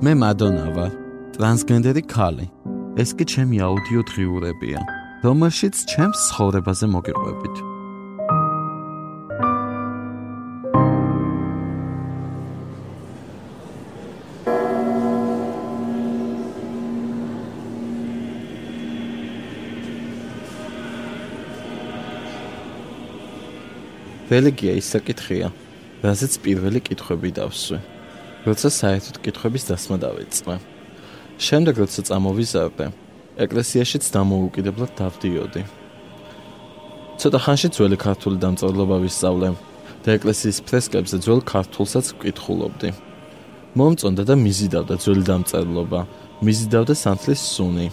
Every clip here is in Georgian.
მე მადონა ვარ, ტრანსგენდერი ქალი. ეს კი ჩემი აუდიო დღიურებია, რომელშიც ჩემს ცხოვრებაზე მოგიყვებით. რელიგია ის საკითხია, რაზეც პირველი კითხვები დავსვი. როცა საერთოდ კითხვების დასმა დავიწყე. შემდეგ როცა წამოვიზარდე, ეკლესიაშიც დამოუკიდებლად დავდიოდი. ცოტა ხანში ძველი ქართული დამწერლობა ვისწავლე და ეკლესიის ფრესკებზე ძველ ქართულსაც ვკითხულობდი. მომწონდა და მიზიდავდა ძველი დამწერლობა, მიზიდავდა სანთლის სუნი,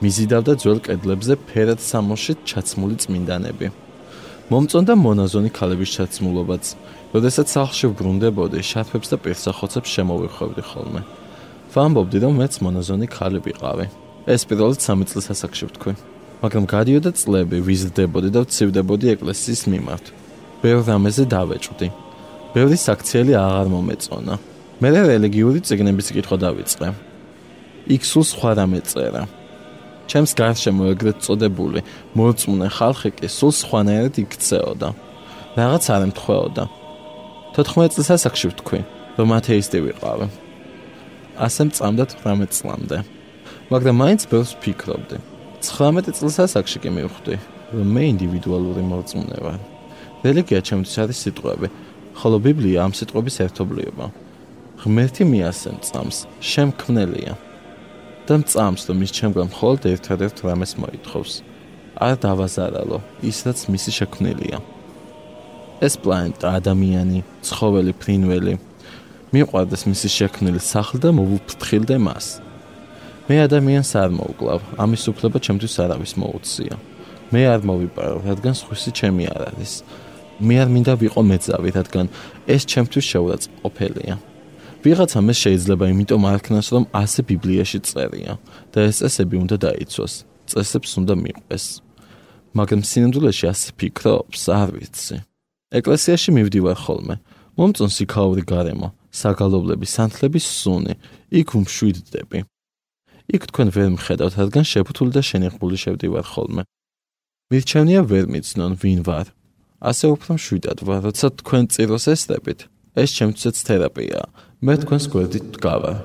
მიზიდავდა ძველ კედლებზე ფერად სამოშით ჩაცმული წმინდანები. მომწონდა მონაზონი ქალების ჩაცმულობაც. როდესაც სახლში ვბრუნდებოდი, შარფებს და პირსახოცებს შემოვიხვევდი ხოლმე. ვამბობდი, რომ მეც მონაზონი ქალი ვიყავი. ეს პირველად 3 წლის ასაკში ვთქვი. მაგრამ გადიოდა წლები, ვიზრდებოდი და ვცივდებოდი ეკლესიის მიმართ. ბევრ რამეზე დავეჭვდი. ბევრი საქციელი აღარ მომეწონა. მე რელიგიური წიგნების კითხვა დავიწყე. იქ სულ სხვა რამე წერა. ჩემს გარშემო ეგრეთ წოდებული მოწმუნე ხალხი კი სულ სხვანაირად იქცეოდა. რაღაც არ ემთხვეოდა. 14 წელს ასაკში ვთქვი, რომ ათეისტი ვიყავი. ასე მწამდა 18 წლამდე. მაგრამ მაინც ბევრს ფიქრობდი. 19 წელს ასაკში კი მივხვდი, რომ მე ინდივიდუალური მოწმუნე ვარ. რელიგია ჩემთვის არის სიტყვები, ხოლო ბიბლია ამ სიტყვების ერთობლიობა. ღმერთი მიასემ წამს, შემქმნელია. და მწამს, რომ ის ჩემგან მხოლოდ ერთადერთ რამეს მოითხოვს. არ დავაზარალო ის, რაც მისი შექმნილია. ეს პლანეტა, ადამიანი, ცხოველი, ფრინველი მიყვარდეს მისი შექმნილი სახლ და მოვუფრთხილდე მას. მე ადამიანს არ მოუკლავ, ამის უფლება ჩემთვის არავის მოუწია. მე არ მოვიპარო, რადგან სხვისი ჩემი არ არის. მე არ მინდა ვიყო მეძავი, რადგან ეს ჩემთვის შეურაცხყოფელია. ვიღაცამ ეს შეიძლება იმიტომ არქნას, რომ ასე ბიბლიაში წერია და ეს წესები უნდა დაიცვას. წესებს უნდა მიყვეს. მაგრამ სინამდვილეში ასე ფიქრობს, არ ვიცი. ეკლესიაში მივდივარ ხოლმე. მომწონს იქაური გარემო, საგალობლების სანთლების სუნი. იქ უმშვიდდები. იქ თქვენ ვერ მხედავთ, რადგან შეფუთული და შენიღბული შევდივარ ხოლმე. მირჩენია ვერ მიცნონ ვინ ვარ. ასე უფრო მშვიდად ვარ, როცა თქვენ წიროს ესწრებით. ეს ჩემთვისაც თერაპიაა. მე თქვენს გვერდით დგავარ.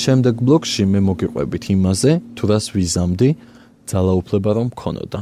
შემდეგ ბლოკში მე მოგიყვებით იმაზე, თუ რას ვიზამდი, ძალაუფლება რომ მქონოდა.